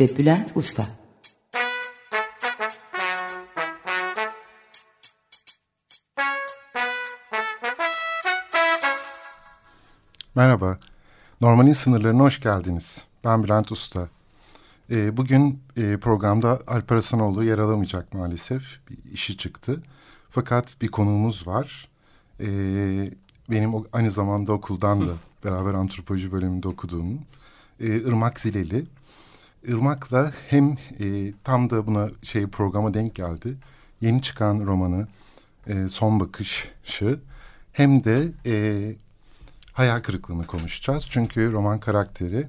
ve Bülent Usta. Merhaba, Normalin sınırlarına hoş geldiniz. Ben Bülent Usta. Ee, bugün e, programda Alper Hasanoğlu yer alamayacak maalesef. Bir işi çıktı. Fakat bir konuğumuz var. Ee, benim aynı zamanda okuldan da beraber antropoloji bölümünde okuduğum e, Irmak Zileli. Irmak'la hem e, tam da buna şey programa denk geldi. Yeni çıkan romanı e, Son Bakışı hem de e, hayal kırıklığını konuşacağız. Çünkü roman karakteri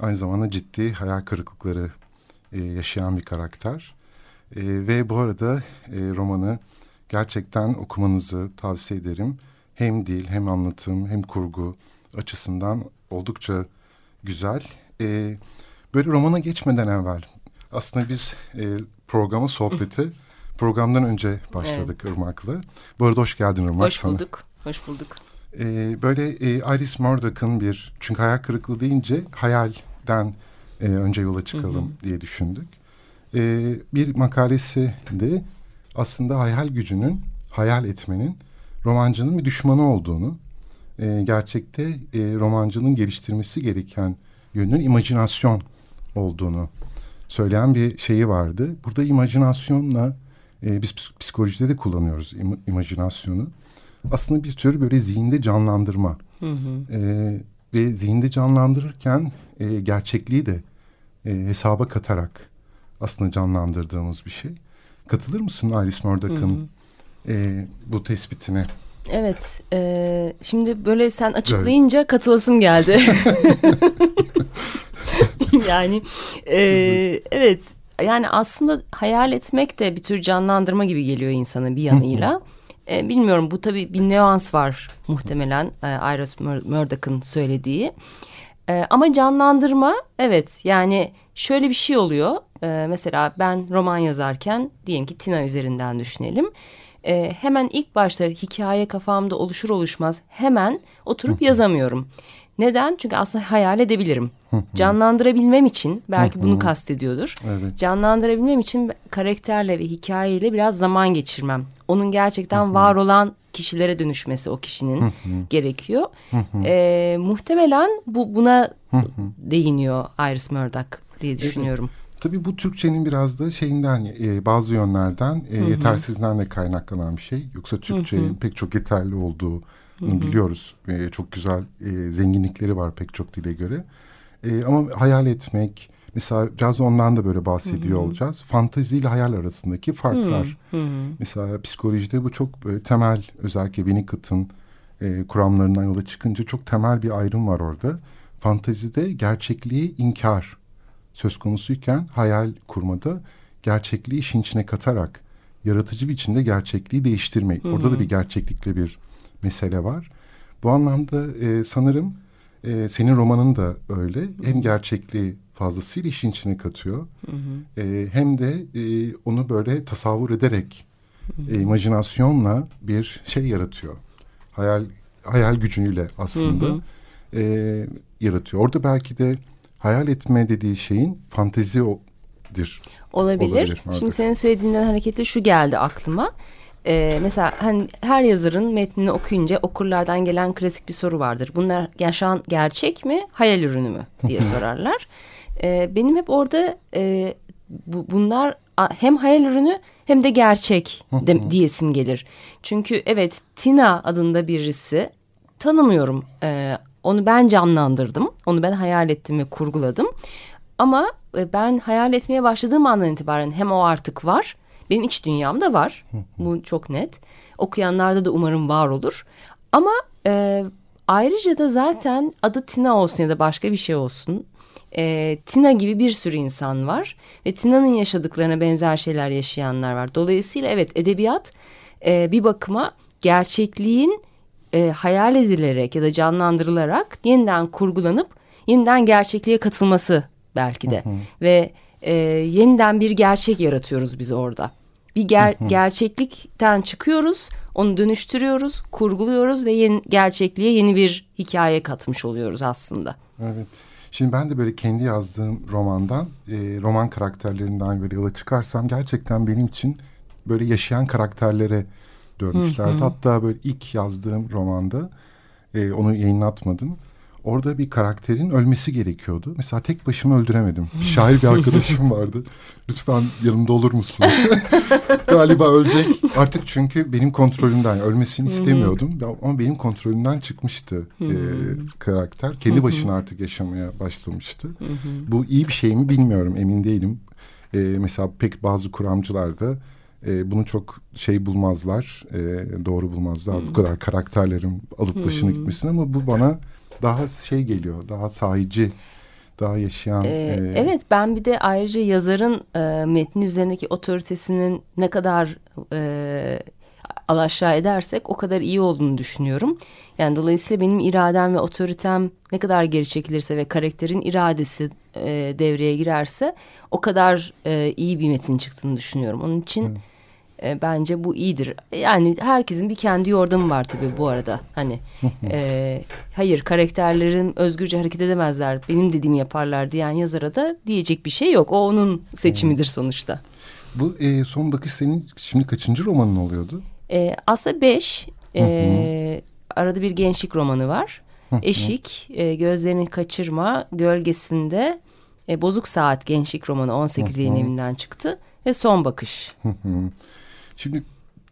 aynı zamanda ciddi hayal kırıklıkları e, yaşayan bir karakter. E, ve bu arada e, romanı gerçekten okumanızı tavsiye ederim. Hem dil hem anlatım hem kurgu açısından oldukça güzel. E, böyle romana geçmeden evvel aslında biz e, programa sohbeti programdan önce başladık evet. Irmak'la. Bu arada hoş geldin Irmak. Hoş bulduk. Sana. Hoş bulduk. E, böyle e, Iris Murdoch'ın bir çünkü hayal kırıklığı deyince hayalden e, önce yola çıkalım hı hı. diye düşündük. E, bir makalesi de aslında hayal gücünün, hayal etmenin romancının bir düşmanı olduğunu, e, gerçekte e, romancının geliştirmesi gereken yönün imajinasyon olduğunu söyleyen bir şeyi vardı. Burada imajinasyonla e, biz psikolojide de kullanıyoruz im, imajinasyonu. Aslında bir tür böyle zihinde canlandırma. Hı hı. E, ve zihinde canlandırırken e, gerçekliği de e, hesaba katarak aslında canlandırdığımız bir şey. Katılır mısın Alice Murdoch'ın e, bu tespitine? Evet. E, şimdi böyle sen açıklayınca evet. katılasım geldi. yani e, evet. Yani aslında hayal etmek de bir tür canlandırma gibi geliyor insana bir yanıyla. e, bilmiyorum bu tabii bir nüans var muhtemelen e, Iris Murdoch'ın söylediği. E, ama canlandırma evet yani şöyle bir şey oluyor. E, mesela ben roman yazarken diyelim ki Tina üzerinden düşünelim. E, hemen ilk başta hikaye kafamda oluşur oluşmaz hemen oturup yazamıyorum. Neden? Çünkü aslında hayal edebilirim. Canlandırabilmem için belki bunu kastediyordur. Evet. Canlandırabilmem için karakterle ve hikayeyle biraz zaman geçirmem. Onun gerçekten var olan kişilere dönüşmesi o kişinin gerekiyor. ee, muhtemelen bu buna değiniyor Iris Murdoch diye düşünüyorum. Evet. Tabii bu Türkçenin biraz da şeyinden e, bazı yönlerden e, yetersizliğinden de kaynaklanan bir şey. Yoksa Türkçenin pek çok yeterli olduğu biliyoruz. E, çok güzel e, zenginlikleri var pek çok dile göre. E, ama hayal etmek, mesela biraz ondan da böyle bahsediyor Hı-hı. olacağız. Fantezi ile hayal arasındaki farklar. Hı-hı. Mesela psikolojide bu çok böyle temel, özellikle Winnicott'ın e, kuramlarından yola çıkınca çok temel bir ayrım var orada. Fantezide gerçekliği inkar söz konusuyken hayal kurmada gerçekliği işin içine katarak yaratıcı biçimde gerçekliği değiştirmek. Hı-hı. Orada da bir gerçeklikle bir mesele var. Bu anlamda e, sanırım e, senin romanın da öyle. Hı. Hem gerçekliği fazlasıyla işin içine katıyor. Hı hı. E, hem de e, onu böyle tasavvur ederek hı hı. E, imajinasyonla bir şey yaratıyor. Hayal hayal gücüyle aslında hı hı. E, yaratıyor. Orada belki de hayal etme dediği şeyin fantezidir. Olabilir. Olabilir Şimdi senin söylediğinden hareketle şu geldi aklıma. Ee, mesela hani her yazarın metnini okuyunca okurlardan gelen klasik bir soru vardır. Bunlar yaşayan gerçek mi, hayal ürünü mü diye sorarlar. Ee, benim hep orada e, bu, bunlar hem hayal ürünü hem de gerçek de, diyesim gelir. Çünkü evet Tina adında birisi tanımıyorum. Ee, onu ben canlandırdım. Onu ben hayal ettim ve kurguladım. Ama e, ben hayal etmeye başladığım andan itibaren hem o artık var benim iç dünyamda var. Bu çok net. Okuyanlarda da umarım var olur. Ama e, ayrıca da zaten adı Tina olsun ya da başka bir şey olsun. e, Tina gibi bir sürü insan var ve Tina'nın yaşadıklarına benzer şeyler yaşayanlar var. Dolayısıyla evet edebiyat e, bir bakıma gerçekliğin e, hayal edilerek ya da canlandırılarak yeniden kurgulanıp yeniden gerçekliğe katılması belki de. Hı hı. Ve e, yeniden bir gerçek yaratıyoruz biz orada. Bir ger gerçeklikten çıkıyoruz, onu dönüştürüyoruz, kurguluyoruz ve yeni, gerçekliğe yeni bir hikaye katmış oluyoruz aslında. Evet. Şimdi ben de böyle kendi yazdığım romandan, e, roman karakterlerinden böyle yola çıkarsam gerçekten benim için böyle yaşayan karakterlere dönmüşlerdi. Hı hı. Hatta böyle ilk yazdığım romanda e, onu yayınlatmadım. Orada bir karakterin ölmesi gerekiyordu. Mesela tek başıma öldüremedim. Bir şair bir arkadaşım vardı. Lütfen yanımda olur musun? Galiba ölecek. Artık çünkü benim kontrolümden ölmesini istemiyordum. Ama benim kontrolümden çıkmıştı e, karakter. Kendi başına artık yaşamaya başlamıştı. Bu iyi bir şey mi bilmiyorum emin değilim. E, mesela pek bazı kuramcılar da e, bunu çok şey bulmazlar, e, doğru bulmazlar. Hmm. Bu kadar karakterlerin alıp hmm. gitmesini ama bu bana daha şey geliyor, daha sahici, daha yaşayan. Ee, e... Evet, ben bir de ayrıca yazarın e, metnin üzerindeki otoritesinin ne kadar e, alaşağı edersek o kadar iyi olduğunu düşünüyorum. Yani dolayısıyla benim iradem ve otoritem ne kadar geri çekilirse ve karakterin iradesi e, devreye girerse o kadar e, iyi bir metin çıktığını düşünüyorum. Onun için... Evet e, bence bu iyidir. Yani herkesin bir kendi yordamı var tabii bu arada. Hani e, hayır karakterlerin özgürce hareket edemezler. Benim dediğimi yaparlar diyen yazara da diyecek bir şey yok. O onun seçimidir sonuçta. Bu e, son bakış senin şimdi kaçıncı romanın oluyordu? E, aslında beş. E, arada bir gençlik romanı var. Eşik, e, gözlerini kaçırma, gölgesinde e, Bozuk Saat gençlik romanı 18 yayın evinden çıktı ve son bakış. Şimdi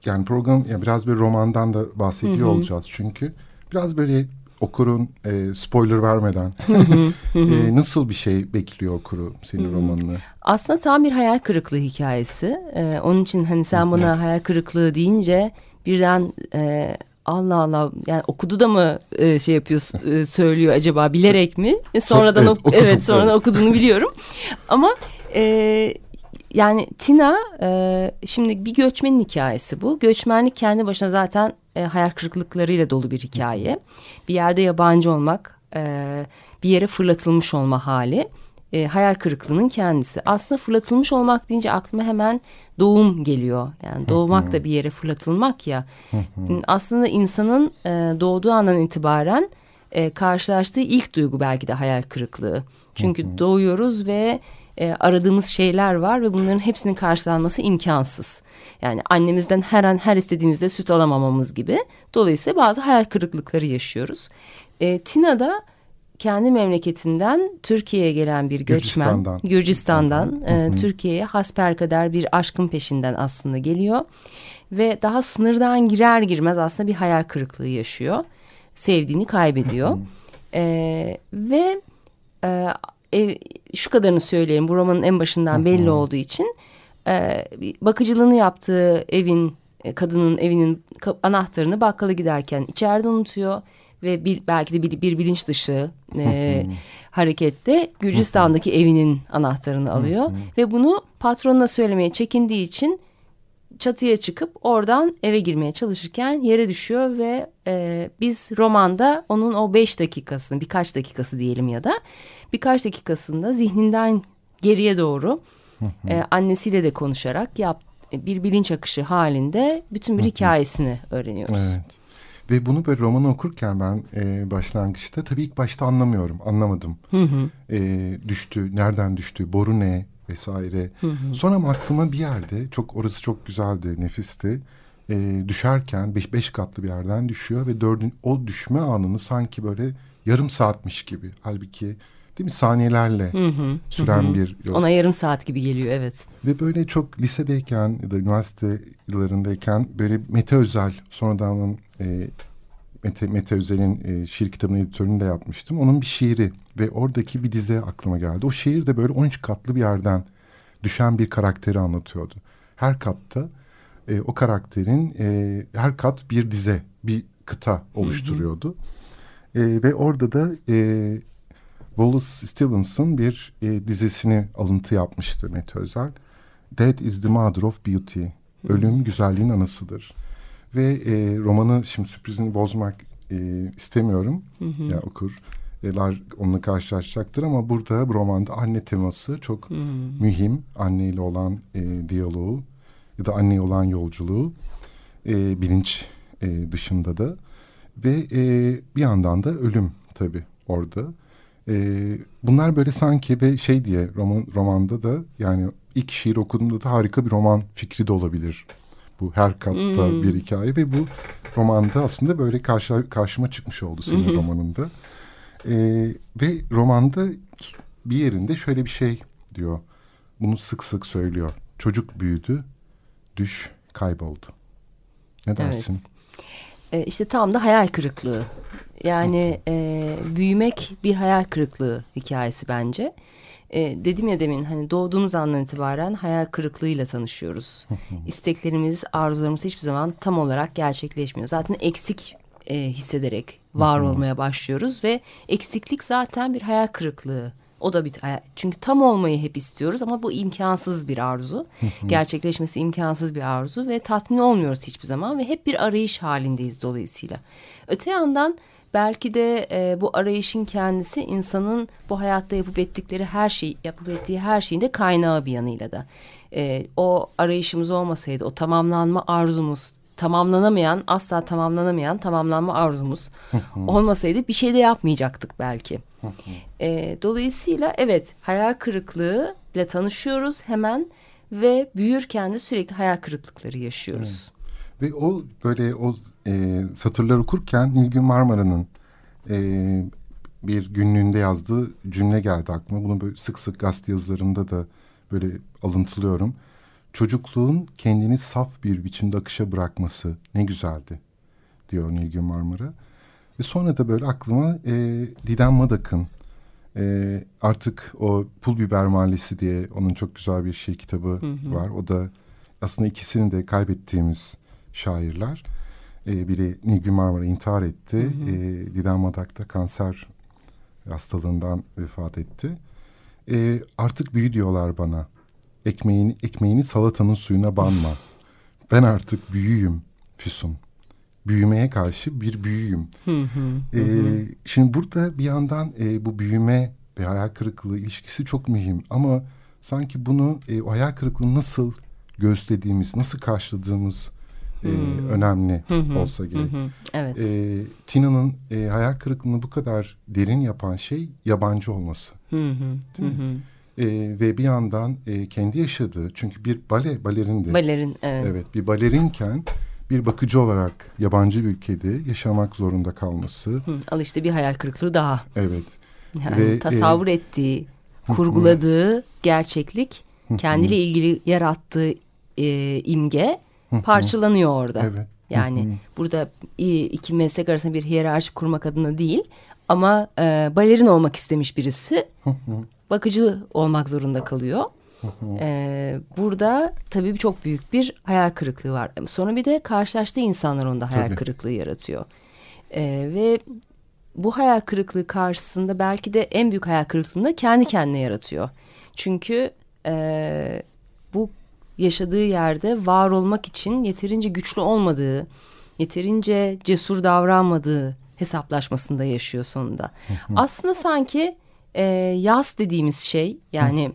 yani program ya biraz bir romandan da bahsediyor hı hı. olacağız çünkü biraz böyle okurun e, spoiler vermeden e, nasıl bir şey bekliyor okuru senin romanını? Aslında tam bir hayal kırıklığı hikayesi. E, onun için hani sen bana hayal kırıklığı deyince birden e, Allah Allah yani okudu da mı e, şey yapıyor e, söylüyor acaba bilerek mi? E, sonradan evet, ok evet sonradan evet. okuduğunu biliyorum. Ama e, yani Tina e, şimdi bir göçmenin hikayesi bu. Göçmenlik kendi başına zaten e, hayal kırıklıklarıyla dolu bir hikaye. Bir yerde yabancı olmak, e, bir yere fırlatılmış olma hali. E, hayal kırıklığının kendisi. Aslında fırlatılmış olmak deyince aklıma hemen doğum geliyor. Yani doğmak da bir yere fırlatılmak ya. Aslında insanın e, doğduğu andan itibaren e, karşılaştığı ilk duygu belki de hayal kırıklığı. Çünkü doğuyoruz ve e, aradığımız şeyler var ve bunların hepsinin karşılanması imkansız. Yani annemizden her an her istediğimizde süt alamamamız gibi. Dolayısıyla bazı hayal kırıklıkları yaşıyoruz. E, Tina da kendi memleketinden Türkiye'ye gelen bir göçmen. Gürcistan'dan. Gürcistan'dan e, Türkiye'ye hasperkader bir aşkın peşinden aslında geliyor. Ve daha sınırdan girer girmez aslında bir hayal kırıklığı yaşıyor. Sevdiğini kaybediyor. e, ve e, ev, şu kadarını söyleyeyim bu romanın en başından belli olduğu için. E, bakıcılığını yaptığı evin e, kadının evinin anahtarını bakkala giderken içeride unutuyor ve bir, belki de bir, bir bilinç dışı e, harekette Gürcistan'daki evinin anahtarını alıyor ve bunu patronuna söylemeye çekindiği için çatıya çıkıp oradan eve girmeye çalışırken yere düşüyor ve e, biz romanda onun o beş dakikasını birkaç dakikası diyelim ya da birkaç dakikasında zihninden geriye doğru e, annesiyle de konuşarak yap, bir bilinç akışı halinde bütün bir hikayesini öğreniyoruz. Evet. Ve bunu böyle romanı okurken ben e, başlangıçta tabii ilk başta anlamıyorum, anlamadım. Hı hı. E, düştü, nereden düştü, boru ne vesaire. Hı hı. Sonra aklıma bir yerde, çok orası çok güzeldi, nefisti. E, düşerken beş, beş katlı bir yerden düşüyor ve dördün, o düşme anını sanki böyle yarım saatmiş gibi. Halbuki değil mi saniyelerle hı hı, süren hı. bir yol. Ona yarım saat gibi geliyor evet. Ve böyle çok lisedeyken ya da üniversite yıllarındayken böyle Mete Özel sonradan e, Mete, Mete Özel'in e, şiir kitabının editörünü de yapmıştım. Onun bir şiiri ve oradaki bir dize aklıma geldi. O şiir de böyle 13 katlı bir yerden düşen bir karakteri anlatıyordu. Her katta e, o karakterin e, her kat bir dize, bir kıta oluşturuyordu. Hı hı. E, ve orada da e, Wallace Stevens'ın bir e, dizisini alıntı yapmıştı Mete Özel. Death is the mother of beauty. Ölüm güzelliğin anasıdır. Ve e, romanı şimdi sürprizini bozmak e, istemiyorum. Hı hı. Yani okurlar onunla karşılaşacaktır ama burada bu romanda anne teması çok hı mühim. Anneyle olan e, diyaloğu ya da anneye olan yolculuğu e, bilinç e, dışında da ve e, bir yandan da ölüm tabii orada. E, bunlar böyle sanki ve şey diye roman, romanda da yani ilk şiir okuduğumda da harika bir roman fikri de olabilir. Bu her katta hmm. bir hikaye ve bu romanda aslında böyle karşı, karşıma çıkmış oldu senin hmm. romanında. E, ve romanda bir yerinde şöyle bir şey diyor. Bunu sık sık söylüyor. Çocuk büyüdü, düş kayboldu. Ne dersin? Evet. E, işte tam da hayal kırıklığı. Yani e, büyümek bir hayal kırıklığı hikayesi bence. E, dedim ya demin hani doğduğumuz andan itibaren hayal kırıklığıyla tanışıyoruz. İsteklerimiz, arzularımız hiçbir zaman tam olarak gerçekleşmiyor. Zaten eksik e, hissederek var olmaya başlıyoruz ve eksiklik zaten bir hayal kırıklığı o da bir çünkü tam olmayı hep istiyoruz ama bu imkansız bir arzu. Gerçekleşmesi imkansız bir arzu ve tatmin olmuyoruz hiçbir zaman ve hep bir arayış halindeyiz dolayısıyla. Öte yandan belki de e, bu arayışın kendisi insanın bu hayatta yapıp ettikleri her şey, yapıp ettiği her şeyin de kaynağı bir yanıyla da. E, o arayışımız olmasaydı, o tamamlanma arzumuz, tamamlanamayan, asla tamamlanamayan tamamlanma arzumuz olmasaydı bir şey de yapmayacaktık belki. e, dolayısıyla evet hayal kırıklığı ile tanışıyoruz hemen ve büyürken de sürekli hayal kırıklıkları yaşıyoruz. Evet. Ve o böyle o e, satırlar okurken Nilgün Marmara'nın e, bir günlüğünde yazdığı cümle geldi aklıma. Bunu böyle sık sık gazete yazılarımda da böyle alıntılıyorum. Çocukluğun kendini saf bir biçimde akışa bırakması ne güzeldi diyor Nilgün Marmara. Ve sonra da böyle aklıma e, Didem Madak'ın e, artık o Pul Biber Mahallesi diye onun çok güzel bir şey kitabı hı hı. var. O da aslında ikisini de kaybettiğimiz şairler. E, biri Nilgün Marmara intihar etti. Hı hı. E, Didem Madak da kanser hastalığından vefat etti. E, artık büyü diyorlar bana. Ekmeğini, ekmeğini salatanın suyuna banma. Ben artık büyüğüm Füsun büyümeye karşı bir büyüğüm. Hı hı, Şimdi burada bir yandan e, bu büyüme ve hayal kırıklığı ilişkisi çok mühim. Ama sanki bunu e, o hayal kırıklığını nasıl gösterdiğimiz, nasıl karşıladığımız e, önemli hı hı, olsa gerek. Hı, evet. E, Tina'nın e, hayal kırıklığını bu kadar derin yapan şey yabancı olması. Hı, değil hı. mi? E, ve bir yandan e, kendi yaşadığı çünkü bir bale balerindi. Balerin evet. Evet bir balerinken bir bakıcı olarak yabancı bir ülkede yaşamak zorunda kalması. Hı, al işte bir hayal kırıklığı daha. Evet. Yani Ve, tasavvur e, ettiği, kurguladığı gerçeklik, kendiyle ilgili yarattığı e, imge parçalanıyor orada. Evet. Yani burada iki meslek arasında bir hiyerarşi kurmak adına değil ama e, balerin olmak istemiş birisi bakıcı olmak zorunda kalıyor ee, burada tabii çok büyük bir hayal kırıklığı var. Sonra bir de karşılaştığı insanlar onda hayal tabii. kırıklığı yaratıyor. Ee, ve bu hayal kırıklığı karşısında belki de en büyük hayal kırıklığını kendi kendine yaratıyor. Çünkü e, bu yaşadığı yerde var olmak için yeterince güçlü olmadığı, yeterince cesur davranmadığı hesaplaşmasında yaşıyor sonunda. Aslında sanki e, yas dediğimiz şey yani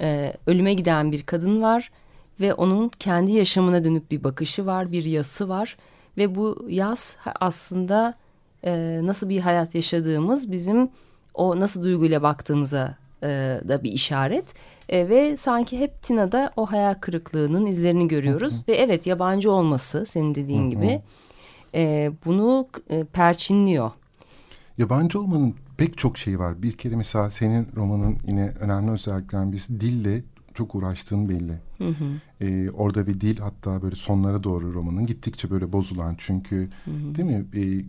e, ölüme giden bir kadın var ve onun kendi yaşamına dönüp bir bakışı var, bir yası var ve bu yas aslında e, nasıl bir hayat yaşadığımız bizim o nasıl duyguyla baktığımıza e, da bir işaret e, ve sanki hep Tina'da o hayal kırıklığının izlerini görüyoruz hı hı. ve evet yabancı olması senin dediğin hı hı. gibi e, bunu e, perçinliyor. Yabancı olmanın pek çok şey var. Bir kere mesela senin romanın yine önemli özelliklerinden birisi dille çok uğraştığın belli. Hı hı. Ee, orada bir dil hatta böyle sonlara doğru romanın gittikçe böyle bozulan çünkü hı hı. değil mi e,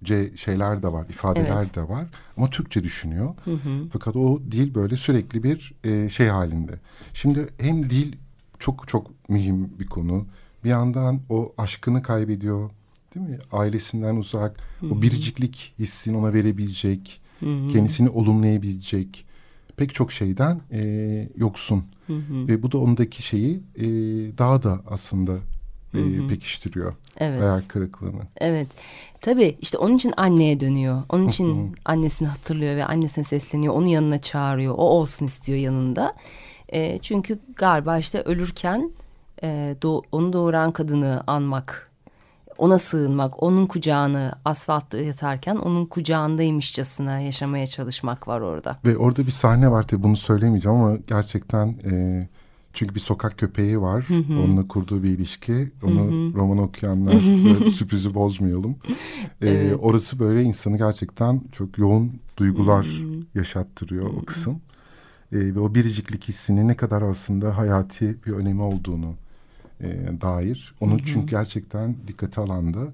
Gürcüce şeyler de var ifadeler evet. de var ama Türkçe düşünüyor. Hı hı. Fakat o dil böyle sürekli bir e, şey halinde. Şimdi hem dil çok çok mühim bir konu. Bir yandan o aşkını kaybediyor değil mi? Ailesinden uzak, Hı-hı. o biriciklik hissini ona verebilecek hı hı. kendisini olumlayabilecek pek çok şeyden e, yoksun. Hı hı. Ve bu da ondaki şeyi e, daha da aslında e, pekiştiriyor. Evet. Hayal kırıklığını. Evet. Tabii işte onun için anneye dönüyor. Onun için annesini hatırlıyor ve annesine sesleniyor. Onu yanına çağırıyor. O olsun istiyor yanında. E, çünkü galiba işte ölürken e, do onu doğuran kadını anmak ona sığınmak, onun kucağını asfaltta yatarken onun kucağındaymışçasına yaşamaya çalışmak var orada. Ve orada bir sahne var tabii bunu söylemeyeceğim ama gerçekten e, çünkü bir sokak köpeği var. Hı hı. Onunla kurduğu bir ilişki. Onu hı hı. roman okuyanlar sürprizi bozmayalım. Ee, evet. Orası böyle insanı gerçekten çok yoğun duygular hı hı. yaşattırıyor hı hı. o kısım. Ee, ve o biriciklik hissinin ne kadar aslında hayati bir önemi olduğunu e, dair. Onu hı hı. çünkü gerçekten dikkate alanda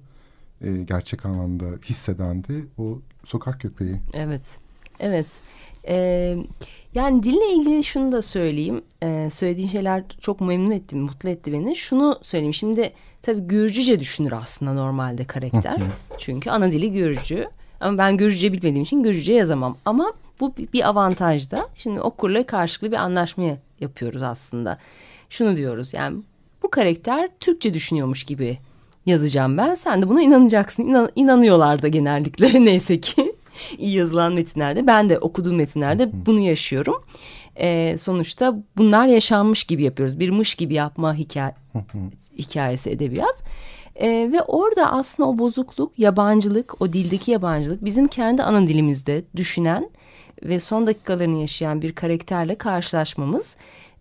e, gerçek anlamda hisseden de o sokak köpeği. Evet. Evet. Ee, yani dille ilgili şunu da söyleyeyim. Ee, söylediğin şeyler çok memnun etti, mutlu etti beni. Şunu söyleyeyim. Şimdi tabii Gürcüce düşünür aslında normalde karakter. Çünkü ana dili Gürcü. Ama ben Gürcüce bilmediğim için Gürcüce yazamam. Ama bu bir avantaj da. Şimdi okurla karşılıklı bir anlaşma yapıyoruz aslında. Şunu diyoruz yani bu karakter Türkçe düşünüyormuş gibi yazacağım ben. Sen de buna inanacaksın. İnan, inanıyorlar da genellikle neyse ki iyi yazılan metinlerde. Ben de okuduğum metinlerde bunu yaşıyorum. Ee, sonuçta bunlar yaşanmış gibi yapıyoruz. Bir mış gibi yapma hikaye, hikayesi edebiyat. Ee, ve orada aslında o bozukluk, yabancılık, o dildeki yabancılık bizim kendi ana dilimizde düşünen ve son dakikalarını yaşayan bir karakterle karşılaşmamız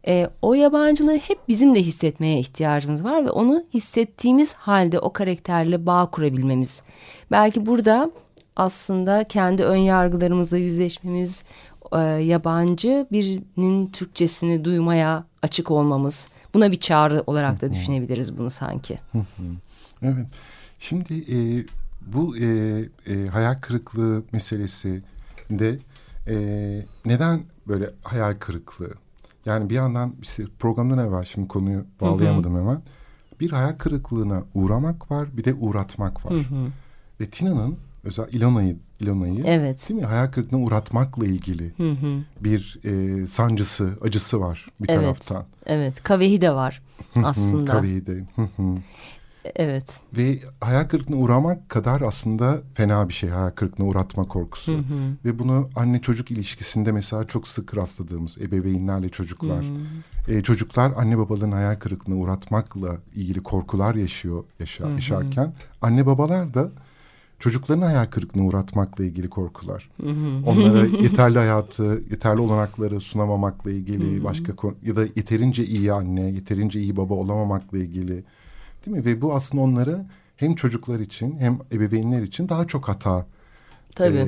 e, o yabancılığı hep bizim de hissetmeye ihtiyacımız var ve onu hissettiğimiz halde o karakterle bağ kurabilmemiz. Belki burada aslında kendi ön yargılarımızla yüzleşmemiz, e, yabancı birinin Türkçesini duymaya açık olmamız. Buna bir çağrı olarak da düşünebiliriz bunu sanki. evet. Şimdi e, bu e, e, hayal kırıklığı meselesi de e, neden böyle hayal kırıklığı? Yani bir yandan işte programdan evvel şimdi konuyu bağlayamadım hemen. Bir hayal kırıklığına uğramak var bir de uğratmak var. Hı hı. Ve Tina'nın özel İlona'yı İlona'yı evet. değil mi hayal kırıklığına uğratmakla ilgili hı hı. bir e, sancısı, acısı var bir evet. taraftan. Evet, kavehi de var aslında. kavehi de. Evet. Ve hayal kırıklığına uğramak kadar aslında fena bir şey hayal kırıklığına uğratma korkusu. Hı hı. Ve bunu anne çocuk ilişkisinde mesela çok sık rastladığımız ebeveynlerle çocuklar. Hı. E, çocuklar anne babaların hayal kırıklığına uğratmakla ilgili korkular yaşıyor yaşa, hı hı. yaşarken anne babalar da çocukların hayal kırıklığına uğratmakla ilgili korkular. Hı hı. Onlara yeterli hayatı, yeterli olanakları sunamamakla ilgili, hı başka ya da yeterince iyi anne, yeterince iyi baba olamamakla ilgili Değil mi? Ve bu aslında onları hem çocuklar için hem ebeveynler için daha çok hata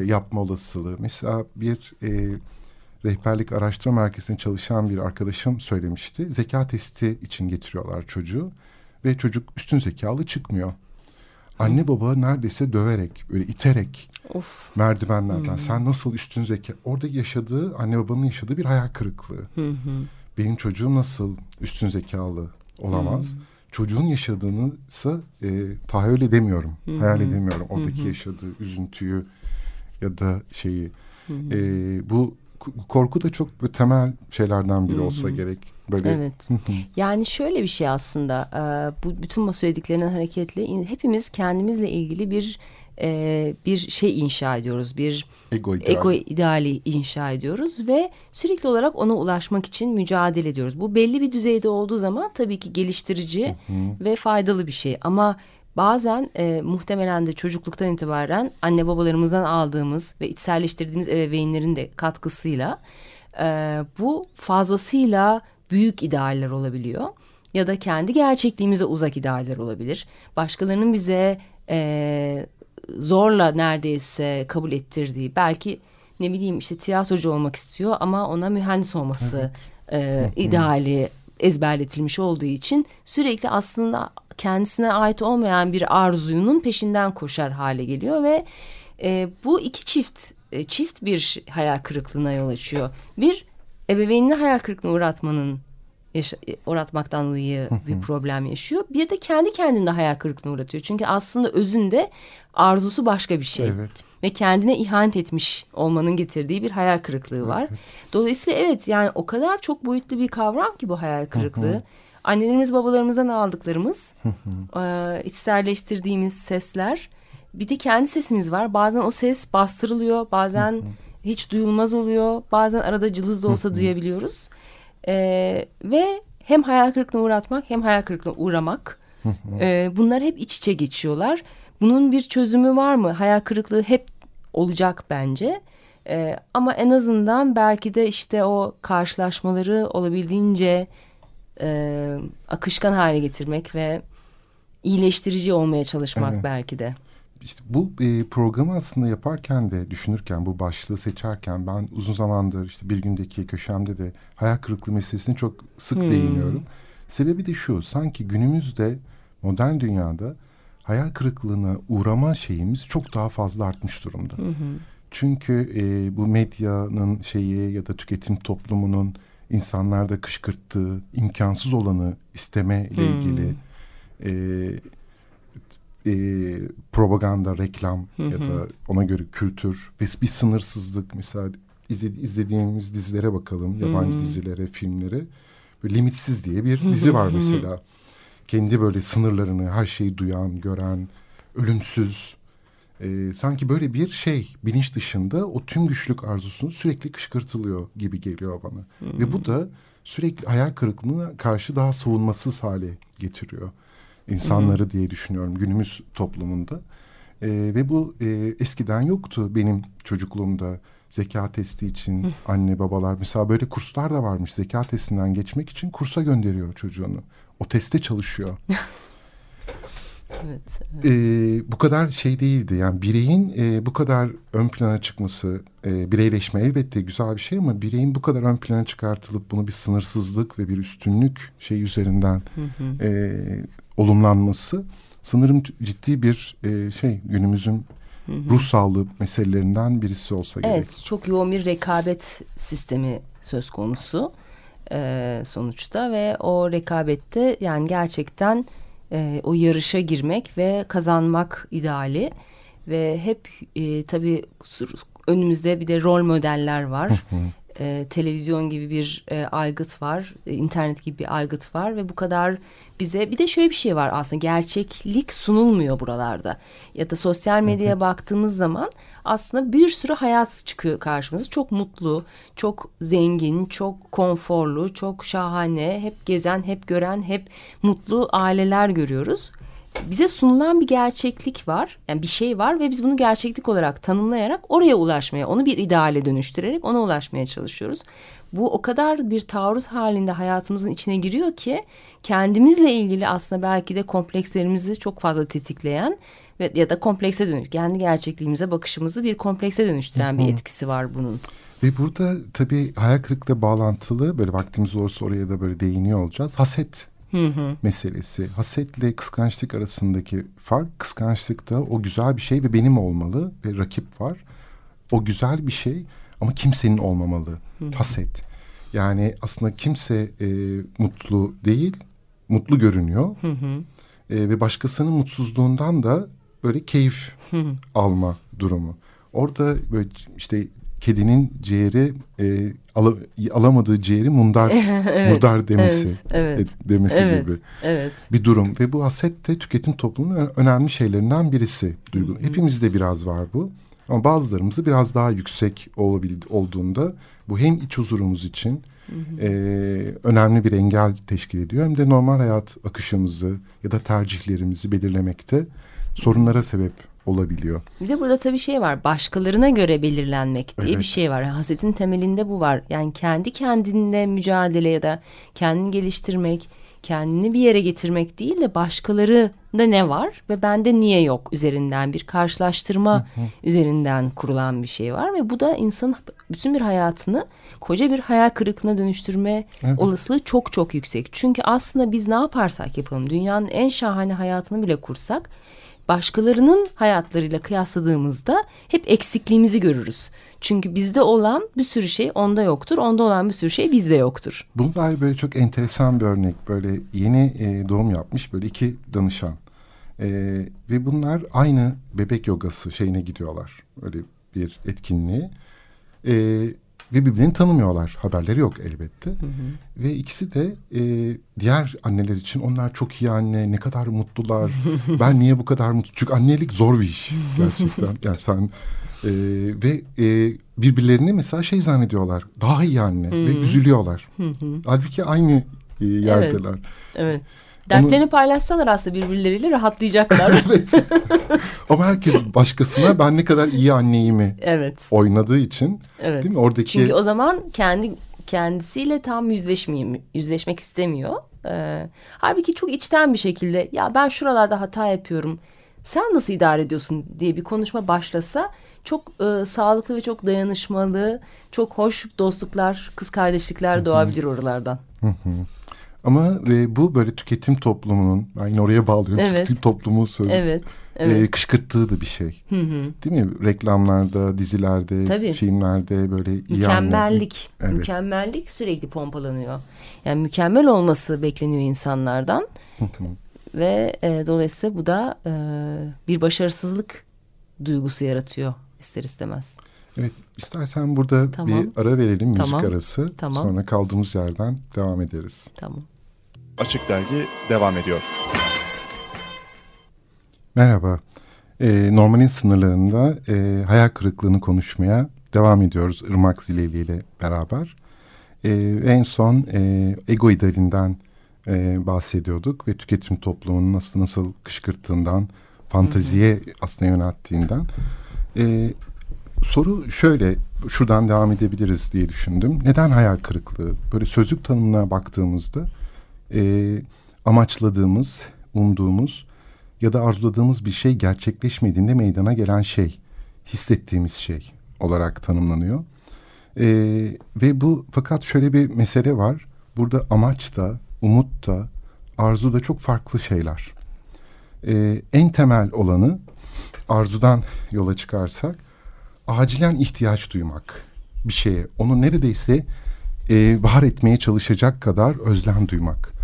E, yapma olasılığı. Mesela bir e, rehberlik araştırma merkezinde çalışan bir arkadaşım söylemişti. Zeka testi için getiriyorlar çocuğu ve çocuk üstün zekalı çıkmıyor. Anne baba neredeyse döverek, böyle iterek of. merdivenlerden. Hmm. Sen nasıl üstün zeka? Orada yaşadığı, anne babanın yaşadığı bir hayal kırıklığı. Hmm. Benim çocuğum nasıl üstün zekalı olamaz? Hmm çocuğun yaşadığını ise tahayyül edemiyorum. Hı -hı. Hayal edemiyorum oradaki Hı -hı. yaşadığı üzüntüyü ya da şeyi. Hı -hı. E, bu korku da çok temel şeylerden biri Hı -hı. olsa gerek. Böyle. Evet. yani şöyle bir şey aslında. E, bu bütün bu söylediklerinden hareketle hepimiz kendimizle ilgili bir e, bir şey inşa ediyoruz. Bir ego, ideal. ego ideali inşa ediyoruz ve sürekli olarak ona ulaşmak için mücadele ediyoruz. Bu belli bir düzeyde olduğu zaman tabii ki geliştirici hı hı. ve faydalı bir şey. Ama bazen e, muhtemelen de çocukluktan itibaren anne babalarımızdan aldığımız ve içselleştirdiğimiz ebeveynlerin de katkısıyla e, bu fazlasıyla büyük idealler olabiliyor. Ya da kendi gerçekliğimize uzak idealler olabilir. Başkalarının bize e, zorla neredeyse kabul ettirdiği belki ne bileyim işte tiyatrocu olmak istiyor ama ona mühendis olması evet. e, ideali ezberletilmiş olduğu için sürekli aslında kendisine ait olmayan bir arzuyunun peşinden koşar hale geliyor ve e, bu iki çift e, çift bir hayal kırıklığına yol açıyor. Bir ebeveynini hayal kırıklığına uğratmanın uğratmaktan dolayı bir problem yaşıyor. Bir de kendi kendine hayal kırıklığına uğratıyor. Çünkü aslında özünde arzusu başka bir şey. Evet. ve kendine ihanet etmiş olmanın getirdiği bir hayal kırıklığı var. Dolayısıyla evet yani o kadar çok boyutlu bir kavram ki bu hayal kırıklığı. Annelerimiz babalarımızdan aldıklarımız, e, içselleştirdiğimiz sesler. Bir de kendi sesimiz var. Bazen o ses bastırılıyor, bazen hiç duyulmaz oluyor. Bazen arada cılız da olsa duyabiliyoruz. E, ve hem hayal kırıklığına uğratmak hem hayal kırıklığına uğramak. e, bunlar hep iç içe geçiyorlar. Bunun bir çözümü var mı? Hayal kırıklığı hep olacak bence. E, ama en azından belki de işte o karşılaşmaları olabildiğince e, akışkan hale getirmek ve iyileştirici olmaya çalışmak Evet. belki de. İşte bu e, programı aslında yaparken de düşünürken bu başlığı seçerken ben uzun zamandır işte bir gündeki köşemde de hayal kırıklığı meselesine çok sık değiniyorum. Sebebi de şu sanki günümüzde modern dünyada hayal kırıklığına uğrama şeyimiz çok daha fazla artmış durumda. Çünkü e, bu medyanın şeyi ya da tüketim toplumunun insanlarda kışkırttığı imkansız olanı isteme ile ilgili e, e, propaganda, reklam ya da ona göre kültür ve bir sınırsızlık mesela izle- izlediğimiz dizilere bakalım yabancı dizilere, filmlere. Böyle limitsiz diye bir dizi var mesela. Kendi böyle sınırlarını her şeyi duyan, gören, ölümsüz. E, sanki böyle bir şey bilinç dışında o tüm güçlük arzusunu sürekli kışkırtılıyor gibi geliyor bana. Ve bu da sürekli hayal kırıklığına karşı daha savunmasız hale getiriyor insanları diye düşünüyorum günümüz toplumunda. E, ve bu e, eskiden yoktu benim çocukluğumda zeka testi için anne babalar mesela böyle kurslar da varmış zeka testinden geçmek için kursa gönderiyor çocuğunu. O teste çalışıyor. Evet. e, bu kadar şey değildi. Yani bireyin e, bu kadar ön plana çıkması, e, bireyleşme elbette güzel bir şey ama bireyin bu kadar ön plana çıkartılıp bunu bir sınırsızlık ve bir üstünlük şey üzerinden e, olumlanması sanırım ciddi bir e, şey günümüzün ruh sağlığı meselelerinden birisi olsa gerek. Evet çok yoğun bir rekabet sistemi söz konusu e, sonuçta ve o rekabette yani gerçekten e, o yarışa girmek ve kazanmak ideali ve hep e, tabii önümüzde bir de rol modeller var. E, televizyon gibi bir e, aygıt var, e, internet gibi bir aygıt var ve bu kadar bize bir de şöyle bir şey var aslında gerçeklik sunulmuyor buralarda. Ya da sosyal medyaya baktığımız zaman aslında bir sürü hayat çıkıyor karşımıza. Çok mutlu, çok zengin, çok konforlu, çok şahane, hep gezen, hep gören, hep mutlu aileler görüyoruz bize sunulan bir gerçeklik var. Yani bir şey var ve biz bunu gerçeklik olarak tanımlayarak oraya ulaşmaya, onu bir ideale dönüştürerek ona ulaşmaya çalışıyoruz. Bu o kadar bir taarruz halinde hayatımızın içine giriyor ki kendimizle ilgili aslında belki de komplekslerimizi çok fazla tetikleyen ve ya da komplekse dönüş, kendi gerçekliğimize bakışımızı bir komplekse dönüştüren bir etkisi var bunun. Ve burada tabii hayal kırıklığı bağlantılı böyle vaktimiz olursa oraya da böyle değiniyor olacağız. Haset meselesi. Hasetle kıskançlık arasındaki fark kıskançlıkta o güzel bir şey ve benim olmalı ve rakip var. O güzel bir şey ama kimsenin olmamalı. Haset. Yani aslında kimse e, mutlu değil, mutlu görünüyor. E, ve başkasının mutsuzluğundan da böyle keyif alma durumu. Orada böyle işte kedinin ciğeri e, ala- alamadığı ciğeri mundar murdar demesi evet, evet. demesi Evet, gibi evet. bir durum ve bu haset de tüketim toplumunun önemli şeylerinden birisi duygu. Hepimizde biraz var bu. Ama bazılarımızda biraz daha yüksek olabildi, olduğunda bu hem iç huzurumuz için e, önemli bir engel teşkil ediyor hem de normal hayat akışımızı ya da tercihlerimizi belirlemekte sorunlara sebep olabiliyor. Bir de burada tabii şey var. Başkalarına göre belirlenmek diye Evet. bir şey var. Hasetin temelinde bu var. Yani kendi kendinle mücadele ya da kendini geliştirmek, kendini bir yere getirmek değil de başkalarında ne var ve bende niye yok üzerinden bir karşılaştırma üzerinden kurulan bir şey var ve bu da insanın bütün bir hayatını koca bir hayal kırıklığına dönüştürme Evet. olasılığı çok çok yüksek. Çünkü aslında biz ne yaparsak yapalım dünyanın en şahane hayatını bile kursak başkalarının hayatlarıyla kıyasladığımızda hep eksikliğimizi görürüz. Çünkü bizde olan bir sürü şey onda yoktur. Onda olan bir sürü şey bizde yoktur. Bunun dair böyle çok enteresan bir örnek. Böyle yeni e, doğum yapmış böyle iki danışan. E, ve bunlar aynı bebek yogası şeyine gidiyorlar. Öyle bir etkinliği. E, ve birbirini tanımıyorlar. Haberleri yok elbette. Hı hı. Ve ikisi de e, diğer anneler için onlar çok iyi anne, ne kadar mutlular. ben niye bu kadar mutlu? Çünkü annelik zor bir iş gerçekten. yani sen e, ve e, birbirlerini mesela şey zannediyorlar. Daha iyi anne hı hı. ve üzülüyorlar. Hı hı. Halbuki aynı e, yerdeler. Evet. evet. Dertlerini Onu... paylaşsalar aslında birbirleriyle rahatlayacaklar. evet. Ama herkes başkasına ben ne kadar iyi anneyimi evet. oynadığı için evet. değil mi? Oradaki Çünkü o zaman kendi kendisiyle tam yüzleşmeyeyim, yüzleşmek istemiyor. Ee, halbuki çok içten bir şekilde ya ben şuralarda hata yapıyorum. Sen nasıl idare ediyorsun diye bir konuşma başlasa çok e, sağlıklı ve çok dayanışmalı, çok hoş dostluklar, kız kardeşlikler doğabilir oralardan. Hı hı. Ama e, bu böyle tüketim toplumunun, ben yine oraya bağlıyorum evet. tüketim toplumu sözü. Evet. Evet. E, kışkırttığı da bir şey. Hı hı. Değil mi? Reklamlarda, dizilerde, Tabii. filmlerde böyle mükemmellik, evet. mükemmellik sürekli pompalanıyor. Yani mükemmel olması bekleniyor insanlardan. Hı hı. Ve e, dolayısıyla bu da e, bir başarısızlık duygusu yaratıyor ister istemez. Evet istersen burada tamam. bir ara verelim müzik tamam. arası. Tamam. Sonra kaldığımız yerden devam ederiz. Tamam. Açık Dergi devam ediyor. Merhaba. Ee, normalin sınırlarında e, hayal kırıklığını konuşmaya devam ediyoruz Irmak Zileli ile beraber. Ee, en son e, ego idealinden e, bahsediyorduk ve tüketim toplumunun nasıl nasıl kışkırttığından, hı hı. aslında yönelttiğinden. E, soru şöyle, şuradan devam edebiliriz diye düşündüm. Neden hayal kırıklığı? Böyle sözlük tanımına baktığımızda e, amaçladığımız, umduğumuz ya da arzuladığımız bir şey gerçekleşmediğinde meydana gelen şey, hissettiğimiz şey olarak tanımlanıyor. E, ve bu fakat şöyle bir mesele var. Burada amaç da, umut da, arzu da çok farklı şeyler. E, en temel olanı arzudan yola çıkarsak acilen ihtiyaç duymak bir şeye. Onu neredeyse e, var etmeye çalışacak kadar özlem duymak.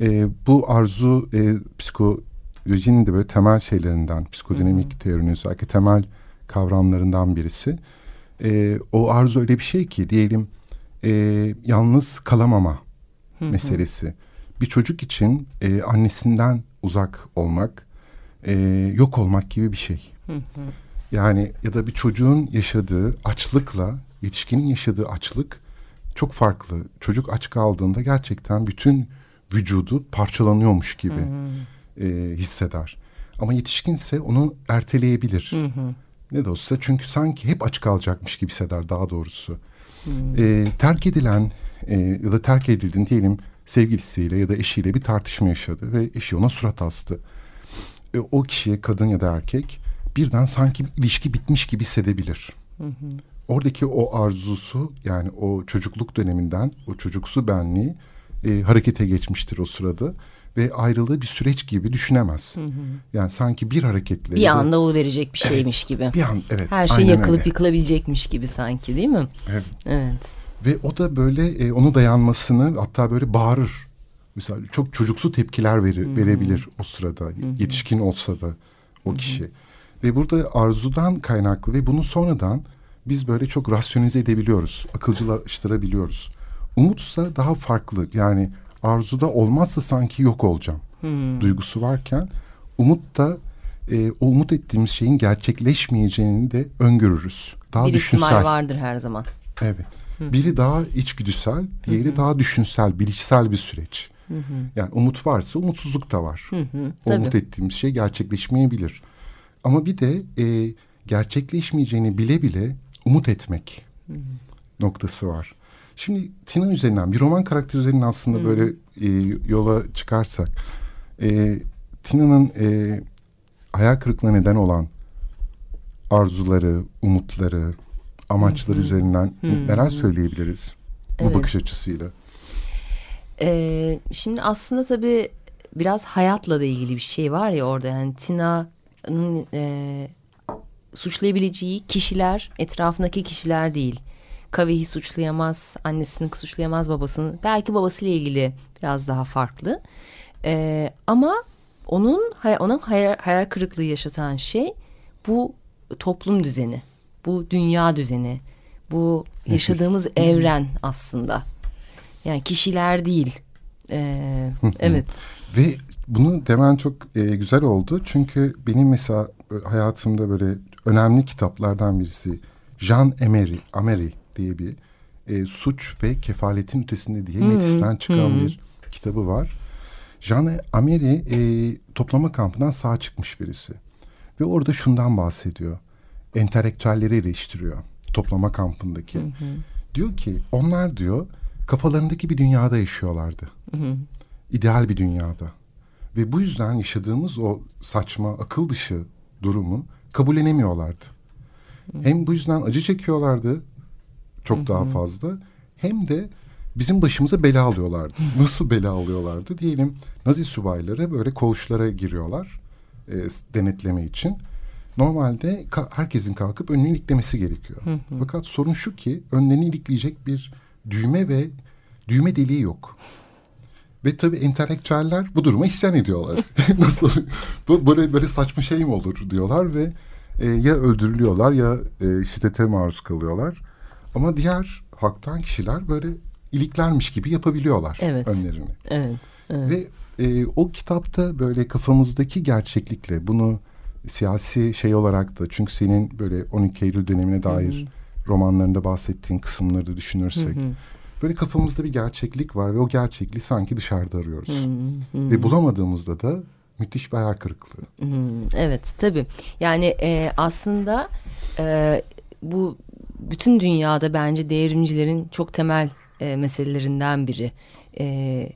E, bu arzu e, psikolojinin de böyle temel şeylerinden, psikodinamik hmm. teorinin özellikle temel kavramlarından birisi. E, o arzu öyle bir şey ki diyelim e, yalnız kalamama hı meselesi. Bir çocuk için e, annesinden uzak olmak, e, yok olmak gibi bir şey. Hı Yani ya da bir çocuğun yaşadığı açlıkla yetişkinin yaşadığı açlık çok farklı. Çocuk aç kaldığında gerçekten bütün vücudu parçalanıyormuş gibi hı hı. E, hisseder. Ama yetişkinse onu erteleyebilir. Hı hı. Ne de olsa çünkü sanki hep aç kalacakmış gibi hisseder daha doğrusu. Hı. E, terk edilen e, ya da terk edildin diyelim sevgilisiyle ya da eşiyle bir tartışma yaşadı ve eşi ona surat astı. E, o kişiye kadın ya da erkek birden sanki bir ilişki bitmiş gibi hissedebilir. Hı hı. Oradaki o arzusu yani o çocukluk döneminden o çocuksu benliği e, harekete geçmiştir o sırada ve ayrılığı bir süreç gibi düşünemez. Hı hı. Yani sanki bir hareketle bir anda ol verecek bir şeymiş evet, gibi. Bir an evet. Her şey yakılıp öyle. yıkılabilecekmiş gibi sanki değil mi? Evet. Evet. Ve o da böyle e, onu dayanmasını hatta böyle bağırır. Mesela çok çocuksu tepkiler verir, hı hı. verebilir o sırada. Hı hı. Yetişkin olsa da o hı hı. kişi. Ve burada arzudan kaynaklı ve bunu sonradan biz böyle çok rasyonize edebiliyoruz. Akılcılaştırabiliyoruz. Umutsa daha farklı. Yani arzuda olmazsa sanki yok olacağım hmm. duygusu varken umut da e, o umut ettiğimiz şeyin gerçekleşmeyeceğini de öngörürüz. Daha bir düşünsel. ihtimal vardır her zaman. Evet. Hı. Biri daha içgüdüsel, diğeri Hı -hı. daha düşünsel, bilişsel bir süreç. Hı -hı. Yani umut varsa umutsuzluk da var. Hı -hı. Umut ettiğimiz şey gerçekleşmeyebilir. Ama bir de e, gerçekleşmeyeceğini bile bile umut etmek Hı -hı. noktası var. Şimdi Tina üzerinden bir roman karakteri üzerinden aslında hmm. böyle e, yola çıkarsak e, Tina'nın e, hayal kırıklığına neden olan arzuları, umutları, amaçları hmm. üzerinden hmm. neler söyleyebiliriz evet. bu bakış açısıyla? Ee, şimdi aslında tabii biraz hayatla da ilgili bir şey var ya orada yani Tina'nın e, suçlayabileceği kişiler etrafındaki kişiler değil. Kavehi suçlayamaz, annesini suçlayamaz babasını. Belki babasıyla ilgili biraz daha farklı. Ee, ama onun onun hayal, hayal kırıklığı yaşatan şey bu toplum düzeni, bu dünya düzeni, bu yaşadığımız evren aslında. Yani kişiler değil. Ee, evet. Ve bunu demen çok e, güzel oldu. Çünkü benim mesela hayatımda böyle önemli kitaplardan birisi Jean Emery, Amery diye bir e, suç ve kefaletin ötesinde diye Metis'ten çıkan hmm. bir kitabı var. Jean Amery e, toplama kampından sağ çıkmış birisi. Ve orada şundan bahsediyor. Entelektüelleri eleştiriyor toplama kampındaki. Hı hı. Diyor ki onlar diyor kafalarındaki bir dünyada yaşıyorlardı. Hı hı. İdeal bir dünyada. Ve bu yüzden yaşadığımız o saçma akıl dışı durumu kabullenemiyorlardı. Hı. Hem bu yüzden acı çekiyorlardı çok daha fazla hem de bizim başımıza bela alıyorlardı. Nasıl bela alıyorlardı? Diyelim Nazi subayları böyle koğuşlara giriyorlar e, denetleme için. Normalde ka herkesin kalkıp önünü iliklemesi gerekiyor. Hı hı. Fakat sorun şu ki önlerini ilikleyecek bir düğme ve düğme deliği yok. Ve tabii entelektüeller bu duruma isyan ediyorlar. Nasıl bu böyle böyle saçma şey mi olur diyorlar ve e, ya öldürülüyorlar ya e, şiddete maruz kalıyorlar. Ama diğer halktan kişiler böyle iliklermiş gibi yapabiliyorlar evet. önlerini. Evet, evet. Ve e, o kitapta böyle kafamızdaki gerçeklikle bunu siyasi şey olarak da çünkü senin böyle 12 Eylül dönemine dair hı hı. romanlarında bahsettiğin kısımları da düşünürsek hı hı. böyle kafamızda bir gerçeklik var ve o gerçekliği sanki dışarıda arıyoruz. Hı hı. Ve bulamadığımızda da müthiş bir hayal kırıklığı. Hı, evet tabii yani e, aslında e, bu bütün dünyada bence devrimcilerin çok temel e, meselelerinden biri. E,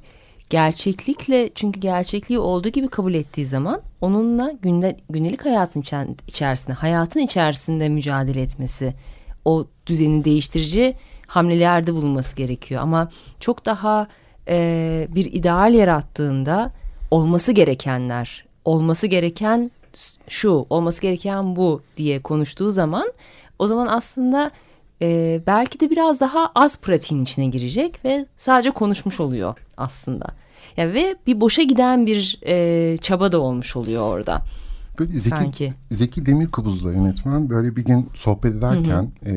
gerçeklikle çünkü gerçekliği olduğu gibi kabul ettiği zaman onunla günde, gündelik hayatın içerisinde, hayatın içerisinde mücadele etmesi, o düzeni değiştirici hamlelerde bulunması gerekiyor. Ama çok daha e, bir ideal yarattığında olması gerekenler, olması gereken şu, olması gereken bu diye konuştuğu zaman o zaman aslında e, belki de biraz daha az pratiğin içine girecek ve sadece konuşmuş oluyor aslında. Yani ve bir boşa giden bir e, çaba da olmuş oluyor orada. Böyle Zeki, Sanki. Zeki Demirkubuz'la yönetmen böyle bir gün sohbet ederken hı hı.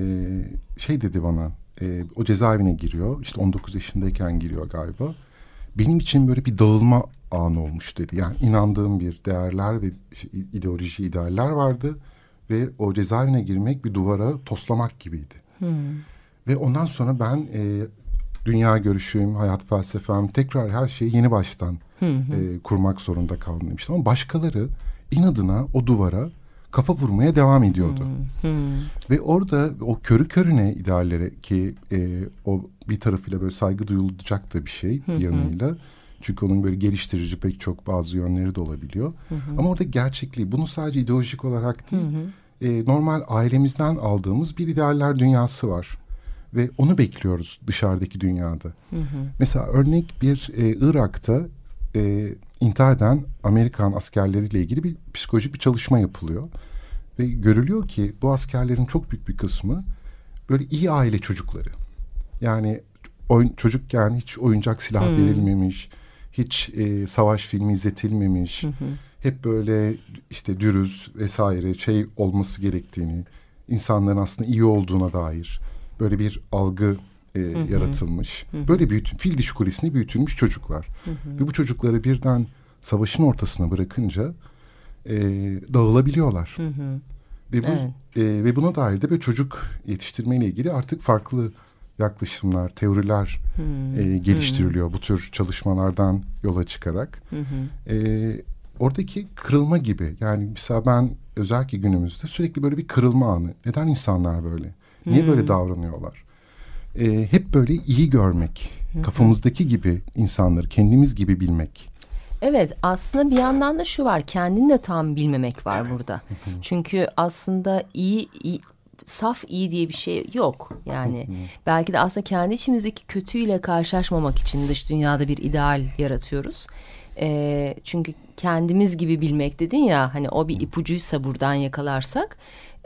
E, şey dedi bana e, o cezaevine giriyor işte 19 yaşındayken giriyor galiba. Benim için böyle bir dağılma anı olmuş dedi. Yani inandığım bir değerler ve ideoloji idealler vardı ve o cezaevine girmek bir duvara toslamak gibiydi. Hmm. Ve ondan sonra ben e, dünya görüşüm, hayat felsefem tekrar her şeyi yeni baştan E, kurmak zorunda kaldım. Ama başkaları inadına o duvara kafa vurmaya devam ediyordu. Hmm. Hmm. Ve orada o körü körüne ideallere ki e, o bir tarafıyla böyle saygı duyulacak da bir şey bir yanıyla. Çünkü onun böyle geliştirici pek çok bazı yönleri de olabiliyor. Hı hı. Ama orada gerçekliği bunu sadece ideolojik olarak değil... Hı hı e, normal ailemizden aldığımız bir idealler dünyası var. Ve onu bekliyoruz dışarıdaki dünyada. Hı hı. Mesela örnek bir e, Irak'ta e, intihar eden Amerikan askerleriyle ilgili bir psikolojik bir çalışma yapılıyor. Ve görülüyor ki bu askerlerin çok büyük bir kısmı böyle iyi aile çocukları. Yani oyun, çocukken hiç oyuncak silah hmm. verilmemiş, hiç e, savaş filmi izletilmemiş. Hı hı hep böyle işte dürüz vesaire şey olması gerektiğini, insanların aslında iyi olduğuna dair böyle bir algı e, hı hı. yaratılmış. Hı hı. Böyle büyütün, fil diş kulesini büyütülmüş çocuklar. Hı hı. Ve bu çocukları birden savaşın ortasına bırakınca e, dağılabiliyorlar. Hı hı. Ve, bu, evet. e, ve buna dair de bir çocuk yetiştirmeyle ilgili artık farklı yaklaşımlar, teoriler hmm. e, geliştiriliyor hmm. bu tür çalışmalardan yola çıkarak. Hmm. E, oradaki kırılma gibi yani mesela ben özellikle günümüzde sürekli böyle bir kırılma anı. Neden insanlar böyle? Niye hmm. böyle davranıyorlar? Ee, hep böyle iyi görmek, hmm. kafamızdaki gibi insanları kendimiz gibi bilmek. Evet aslında bir yandan da şu var kendini de tam bilmemek var burada. Çünkü aslında iyi, iyi saf iyi diye bir şey yok. Yani belki de aslında kendi içimizdeki kötüyle karşılaşmamak için dış dünyada bir ideal yaratıyoruz. E, çünkü kendimiz gibi bilmek dedin ya hani o bir ipucuysa buradan yakalarsak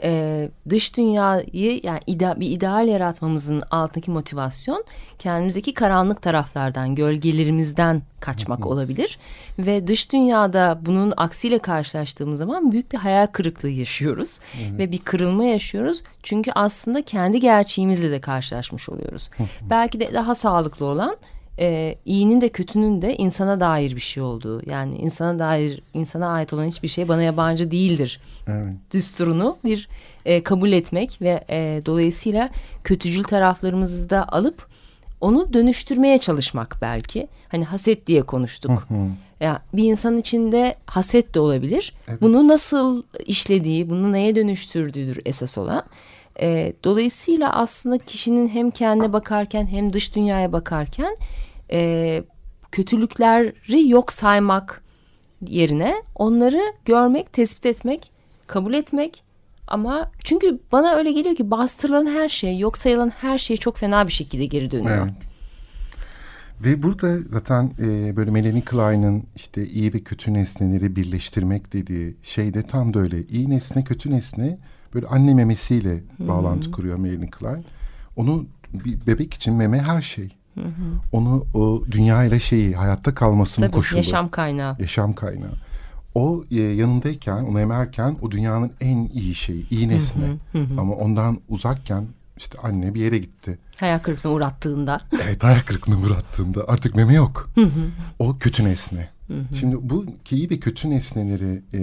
e, dış dünyayı yani ida, bir ideal yaratmamızın altındaki motivasyon kendimizdeki karanlık taraflardan, gölgelerimizden kaçmak olabilir. Ve dış dünyada bunun aksiyle karşılaştığımız zaman büyük bir hayal kırıklığı yaşıyoruz. Ve bir kırılma yaşıyoruz. Çünkü aslında kendi gerçeğimizle de karşılaşmış oluyoruz. Belki de daha sağlıklı olan e, iyinin de kötünün de insana dair bir şey olduğu. Yani insana dair, insana ait olan hiçbir şey bana yabancı değildir. Evet. Düsturunu bir e, kabul etmek ve e, dolayısıyla kötücül taraflarımızı da alıp onu dönüştürmeye çalışmak belki. Hani haset diye konuştuk. Ya bir insan içinde haset de olabilir. Evet. Bunu nasıl işlediği, bunu neye dönüştürdüğüdür esas olan. E, dolayısıyla aslında kişinin hem kendine bakarken hem dış dünyaya bakarken e, kötülükleri yok saymak yerine onları görmek, tespit etmek, kabul etmek ama çünkü bana öyle geliyor ki bastırılan her şey, yok sayılan her şey çok fena bir şekilde geri dönüyor. Evet. Ve burada zaten e, böyle Melanie Klein'ın işte iyi ve kötü nesneleri birleştirmek dediği şey de tam da öyle. İyi nesne, kötü nesne böyle anne memesiyle bağlantı kuruyor Melanie Klein. Onu bir bebek için meme her şey. Onu o dünya ile şeyi hayatta kalmasının Tabii koşulu. yaşam kaynağı. Yaşam kaynağı. O e, yanındayken, onu emerken o dünyanın en iyi şeyi, iyi nesne. Ama ondan uzakken işte anne bir yere gitti. Hayal kırıklığına uğrattığında. Evet ayak kırıklığına uğrattığında artık meme yok. O kötü nesne. Şimdi bu iyi ve kötü nesneleri e,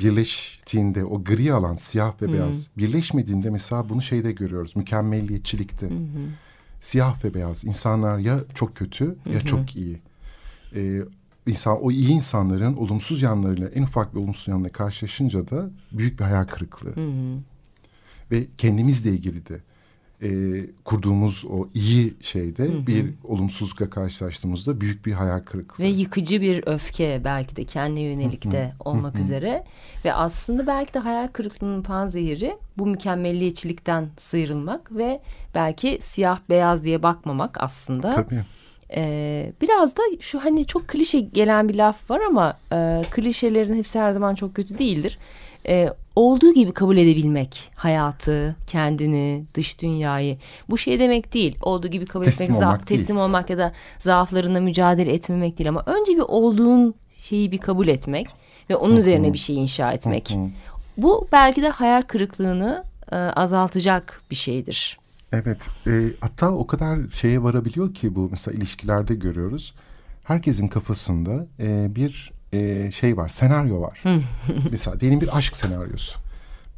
birleştiğinde o gri alan siyah ve beyaz birleşmediğinde mesela bunu şeyde görüyoruz mükemmelliyetçilikte. Siyah ve beyaz insanlar ya çok kötü ya çok iyi. E, insan o iyi insanların olumsuz yanlarıyla en ufak bir olumsuz yanla karşılaşınca da büyük bir hayal kırıklığı. Ve kendimizle ilgili de e, kurduğumuz o iyi şeyde bir olumsuzlukla karşılaştığımızda büyük bir hayal kırıklığı. Ve yıkıcı bir öfke belki de kendi yönelik de olmak üzere. Ve aslında belki de hayal kırıklığının panzehiri bu mükemmelliyetçilikten sıyrılmak ve belki siyah beyaz diye bakmamak aslında. Tabii. Ee, biraz da şu hani çok klişe gelen bir laf var ama e, klişelerin hepsi her zaman çok kötü değildir. E, olduğu gibi kabul edebilmek hayatı, kendini, dış dünyayı. Bu şey demek değil. Olduğu gibi kabul Teslim etmek, olmak değil. teslim olmak ya da zaaflarına mücadele etmemek değil ama önce bir olduğun şeyi bir kabul etmek ve onun üzerine bir şey inşa etmek. Bu belki de hayal kırıklığını e, azaltacak bir şeydir. Evet. E, hatta o kadar şeye varabiliyor ki bu mesela ilişkilerde görüyoruz. Herkesin kafasında e, bir e, şey var, senaryo var. mesela diyelim bir aşk senaryosu.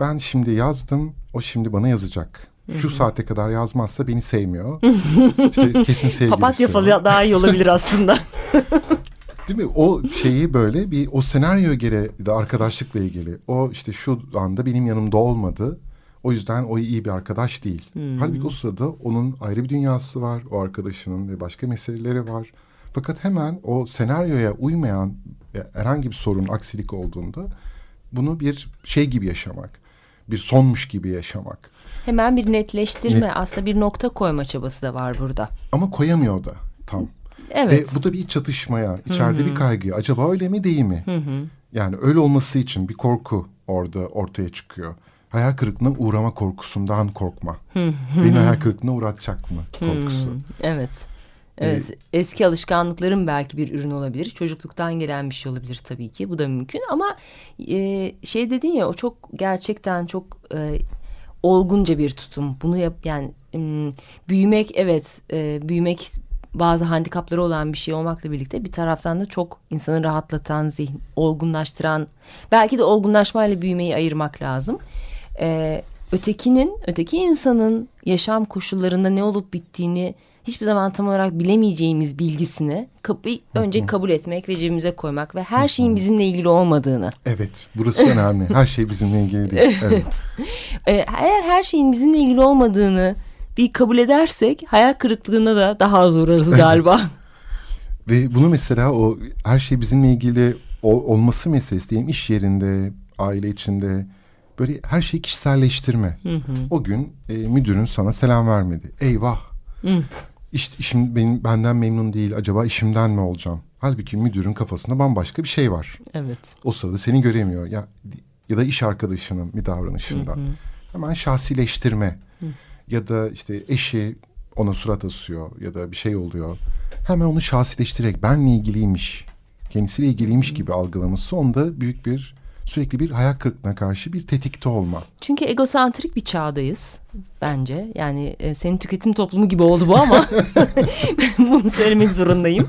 Ben şimdi yazdım, o şimdi bana yazacak. Şu saate kadar yazmazsa beni sevmiyor. işte kesin sevgilisi. Papatya falı daha iyi olabilir aslında. Değil mi? O şeyi böyle bir o senaryo göre de arkadaşlıkla ilgili. O işte şu anda benim yanımda olmadı. O yüzden o iyi bir arkadaş değil. Halbuki o sırada onun ayrı bir dünyası var. O arkadaşının ve başka meseleleri var. Fakat hemen o senaryoya uymayan herhangi bir sorun, aksilik olduğunda bunu bir şey gibi yaşamak. Bir sonmuş gibi yaşamak. Hemen bir netleştirme Net- aslında bir nokta koyma çabası da var burada. Ama koyamıyor da tam. Evet. Ve bu da bir çatışmaya, içeride bir kaygı. Acaba öyle mi değil mi? Yani öyle olması için bir korku orada ortaya çıkıyor. Hayal kırıklığına uğrama korkusundan korkma. Beni hayal kırıklığına uğratacak mı korkusu. Evet. Evet. Eski alışkanlıkların belki bir ürün olabilir. Çocukluktan gelen bir şey olabilir tabii ki. Bu da mümkün ama e, şey dedin ya o çok gerçekten çok e, olgunca bir tutum. Bunu yap yani m, büyümek evet e, büyümek bazı handikapları olan bir şey olmakla birlikte bir taraftan da çok insanı rahatlatan, zihin olgunlaştıran belki de olgunlaşmayla büyümeyi ayırmak lazım. E, ötekinin, öteki insanın yaşam koşullarında ne olup bittiğini hiçbir zaman tam olarak bilemeyeceğimiz bilgisini kapı, önce kabul etmek ve cebimize koymak ve her şeyin bizimle ilgili olmadığını. Evet, burası önemli. Her şey bizimle ilgili değil. Evet. Ee, eğer her şeyin bizimle ilgili olmadığını bir kabul edersek hayal kırıklığına da daha az uğrarız galiba. Ve bunu mesela o her şey bizimle ilgili ol- olması meselesi diyelim iş yerinde, aile içinde böyle her şeyi kişiselleştirme. O gün e, müdürün sana selam vermedi. Eyvah. İşte işim benim benden memnun değil. Acaba işimden mi olacağım? Halbuki müdürün kafasında bambaşka bir şey var. Evet. O sırada seni göremiyor. Ya ya da iş arkadaşının bir davranışında. Hı hı. Hemen şahsileştirme. Hı. Ya da işte eşi ona surat asıyor ya da bir şey oluyor. Hemen onu şahsileştirerek benle ilgiliymiş, kendisiyle ilgiliymiş gibi algılaması onda büyük bir sürekli bir hayal kırıklığına karşı bir tetikte olma. Çünkü egosantrik bir çağdayız bence. Yani e, senin tüketim toplumu gibi oldu bu ama bunu söylemek zorundayım.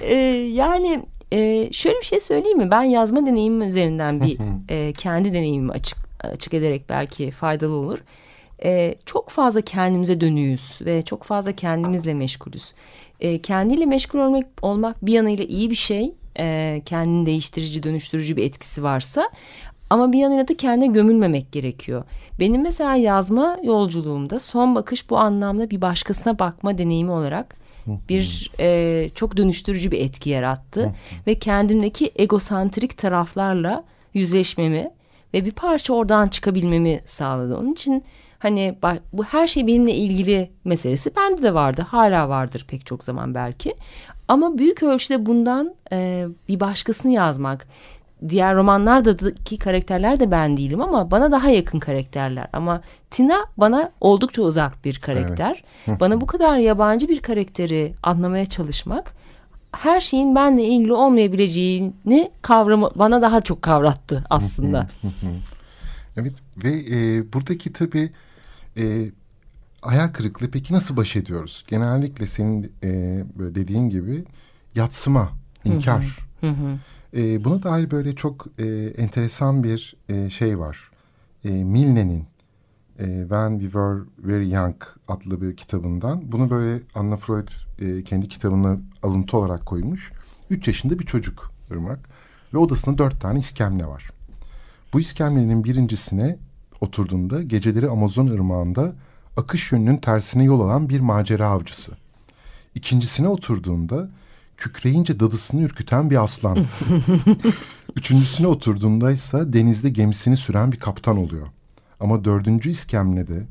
E, yani e, şöyle bir şey söyleyeyim mi? Ben yazma deneyimim üzerinden bir e, kendi deneyimimi açık açık ederek belki faydalı olur. E, çok fazla kendimize dönüyüz ve çok fazla kendimizle meşgulüz. E, kendiyle meşgul olmak, olmak bir yanıyla iyi bir şey e, kendini değiştirici, dönüştürücü bir etkisi varsa ama bir yanıyla da kendine gömülmemek gerekiyor. Benim mesela yazma yolculuğumda son bakış bu anlamda bir başkasına bakma deneyimi olarak bir e, çok dönüştürücü bir etki yarattı ve kendimdeki egosantrik taraflarla yüzleşmemi ve bir parça oradan çıkabilmemi sağladı. Onun için hani bu her şey benimle ilgili meselesi bende de vardı hala vardır pek çok zaman belki ama büyük ölçüde bundan e, bir başkasını yazmak. Diğer romanlardaki karakterler de ben değilim ama bana daha yakın karakterler. Ama Tina bana oldukça uzak bir karakter. Evet. bana bu kadar yabancı bir karakteri anlamaya çalışmak her şeyin benle ilgili olmayabileceğini kavrama bana daha çok kavrattı aslında. evet ve e, buradaki tabii e, hayal kırıklığı peki nasıl baş ediyoruz? Genellikle senin e, böyle dediğin gibi yatsıma, inkar. Hı hı. E, buna dair böyle çok e, enteresan bir e, şey var. E, Milne'nin e, When We Were Very Young adlı bir kitabından. Bunu böyle Anna Freud e, kendi kitabına alıntı olarak koymuş. Üç yaşında bir çocuk Irmak. Ve odasında dört tane iskemle var. Bu iskemlenin birincisine oturduğunda geceleri Amazon ırmağında akış yönünün tersine yol alan bir macera avcısı. İkincisine oturduğunda kükreyince dadısını ürküten bir aslan. Üçüncüsüne oturduğunda ise denizde gemisini süren bir kaptan oluyor. Ama dördüncü iskemlede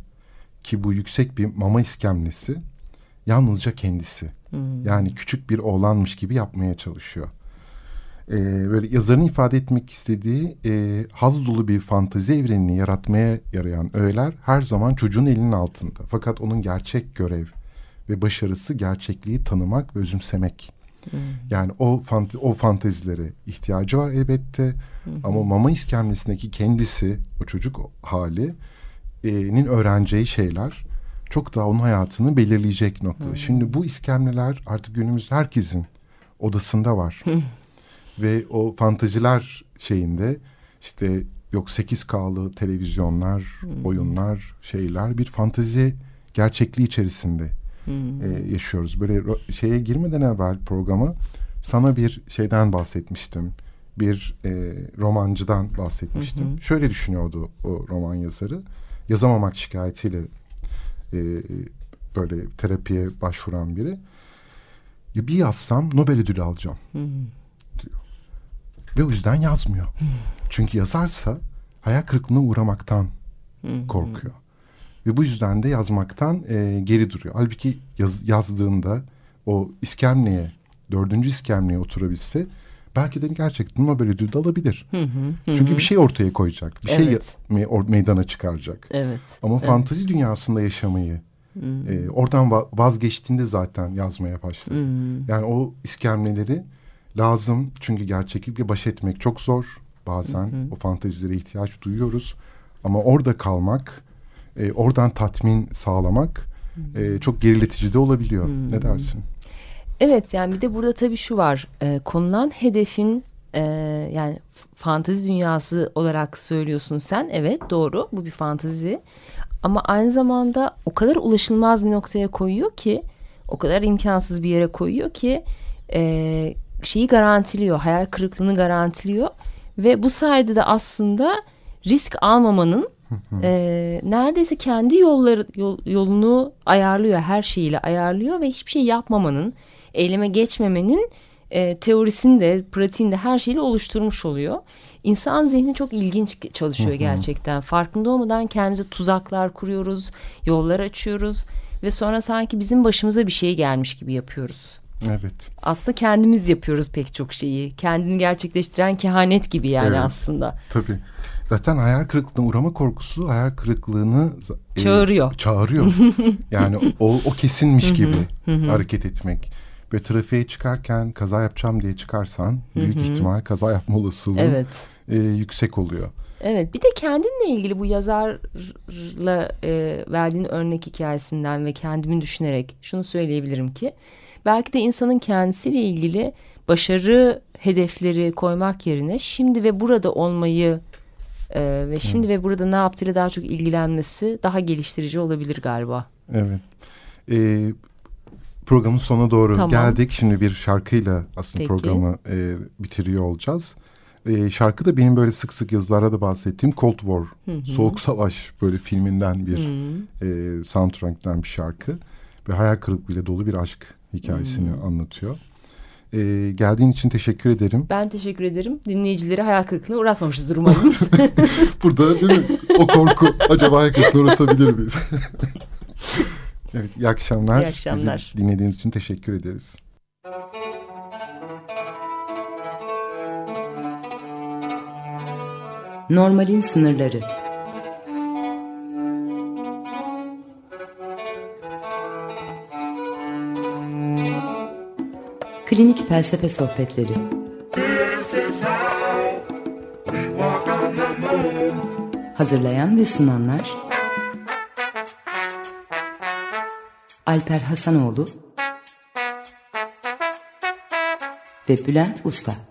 ki bu yüksek bir mama iskemlesi yalnızca kendisi. Hmm. Yani küçük bir oğlanmış gibi yapmaya çalışıyor e, böyle yazarın ifade etmek istediği e, haz dolu bir fantezi evrenini yaratmaya yarayan öğeler her zaman çocuğun elinin altında. Fakat onun gerçek görev ve başarısı gerçekliği tanımak ve özümsemek. Hmm. Yani o fante o fantezilere ihtiyacı var elbette hmm. ama mama iskemlesindeki kendisi o çocuk hali'nin öğreneceği şeyler çok daha onun hayatını belirleyecek noktada. Hmm. Şimdi bu iskemleler artık günümüzde herkesin odasında var. Ve o fantaziler şeyinde işte yok 8K'lı televizyonlar, hmm. oyunlar, şeyler bir fantazi gerçekliği içerisinde hmm. e, yaşıyoruz. Böyle şeye girmeden evvel programa sana bir şeyden bahsetmiştim. Bir e, romancıdan bahsetmiştim. Hmm. Şöyle düşünüyordu o roman yazarı. Yazamamak şikayetiyle e, böyle terapiye başvuran biri. Ya bir yazsam Nobel ödülü alacağım. Hmm ve o yüzden yazmıyor. Hmm. Çünkü yazarsa hayal kırıklığına uğramaktan hmm. korkuyor. Ve bu yüzden de yazmaktan e, geri duruyor. Halbuki yaz, yazdığında o iskemleye, dördüncü iskemleye oturabilse belki de gerçekten Nobel ödülü de alabilir. Hı hı, Çünkü bir şey ortaya koyacak. Bir şey evet. şey meydana çıkaracak. Evet. Ama evet. fantazi dünyasında yaşamayı e, oradan vazgeçtiğinde zaten yazmaya başladı. Hı. Yani o iskemleleri lazım. Çünkü gerçeklikle baş etmek çok zor. Bazen hı hı. o fantezilere ihtiyaç duyuyoruz. Ama orada kalmak, e, oradan tatmin sağlamak e, çok geriletici de olabiliyor. Hı. Ne dersin? Evet yani bir de burada tabii şu var. E, konulan hedefin e, yani fantezi dünyası olarak söylüyorsun sen. Evet doğru bu bir fantezi. Ama aynı zamanda o kadar ulaşılmaz bir noktaya koyuyor ki o kadar imkansız bir yere koyuyor ki e, şeyi garantiliyor, hayal kırıklığını garantiliyor ve bu sayede de aslında risk almamanın e, neredeyse kendi yolları yol, yolunu ayarlıyor, her şeyiyle ayarlıyor ve hiçbir şey yapmamanın, eyleme geçmemenin e, teorisini de, pratiğini de her şeyle oluşturmuş oluyor. İnsan zihni çok ilginç çalışıyor gerçekten. Farkında olmadan kendimize tuzaklar kuruyoruz, yollar açıyoruz ve sonra sanki bizim başımıza bir şey gelmiş gibi yapıyoruz. Evet. Aslında kendimiz yapıyoruz pek çok şeyi. Kendini gerçekleştiren kehanet gibi yani Evet. aslında. Tabii. Zaten hayal kırıklığına uğrama korkusu hayal kırıklığını e, Çağırıyor. çağırıyor. yani o, o kesinmiş gibi hareket etmek. Ve trafiğe çıkarken kaza yapacağım diye çıkarsan büyük ihtimal kaza yapma olasılığı Evet. e, yüksek oluyor. Evet bir de kendinle ilgili bu yazarla e, verdiğin örnek hikayesinden ve kendimi düşünerek şunu söyleyebilirim ki belki de insanın kendisiyle ilgili başarı hedefleri koymak yerine şimdi ve burada olmayı e, ve şimdi ve burada ne yaptığıyla daha çok ilgilenmesi daha geliştirici olabilir galiba. Evet. E, programın sonuna doğru Tamam. geldik. Şimdi bir şarkıyla aslında Peki. programı e, bitiriyor olacağız. E, şarkı da benim böyle sık sık yazılarda da bahsettiğim Cold War, Soğuk Savaş böyle filminden bir e, soundtrack'ten bir şarkı. Ve hayal kırıklığıyla dolu bir aşk hikayesini anlatıyor. E, geldiğin için teşekkür ederim. Ben teşekkür ederim. Dinleyicileri hayal kırıklığına uğratmamışızdır umarım. Burada değil mi? O korku acaba hayal kırıklığına uğratabilir miyiz? evet, iyi akşamlar. İyi akşamlar. Bizi dinlediğiniz için teşekkür ederiz. Normalin sınırları. Klinik felsefe sohbetleri. Hazırlayan ve sunanlar Alper Hasanoğlu ve Bülent Usta.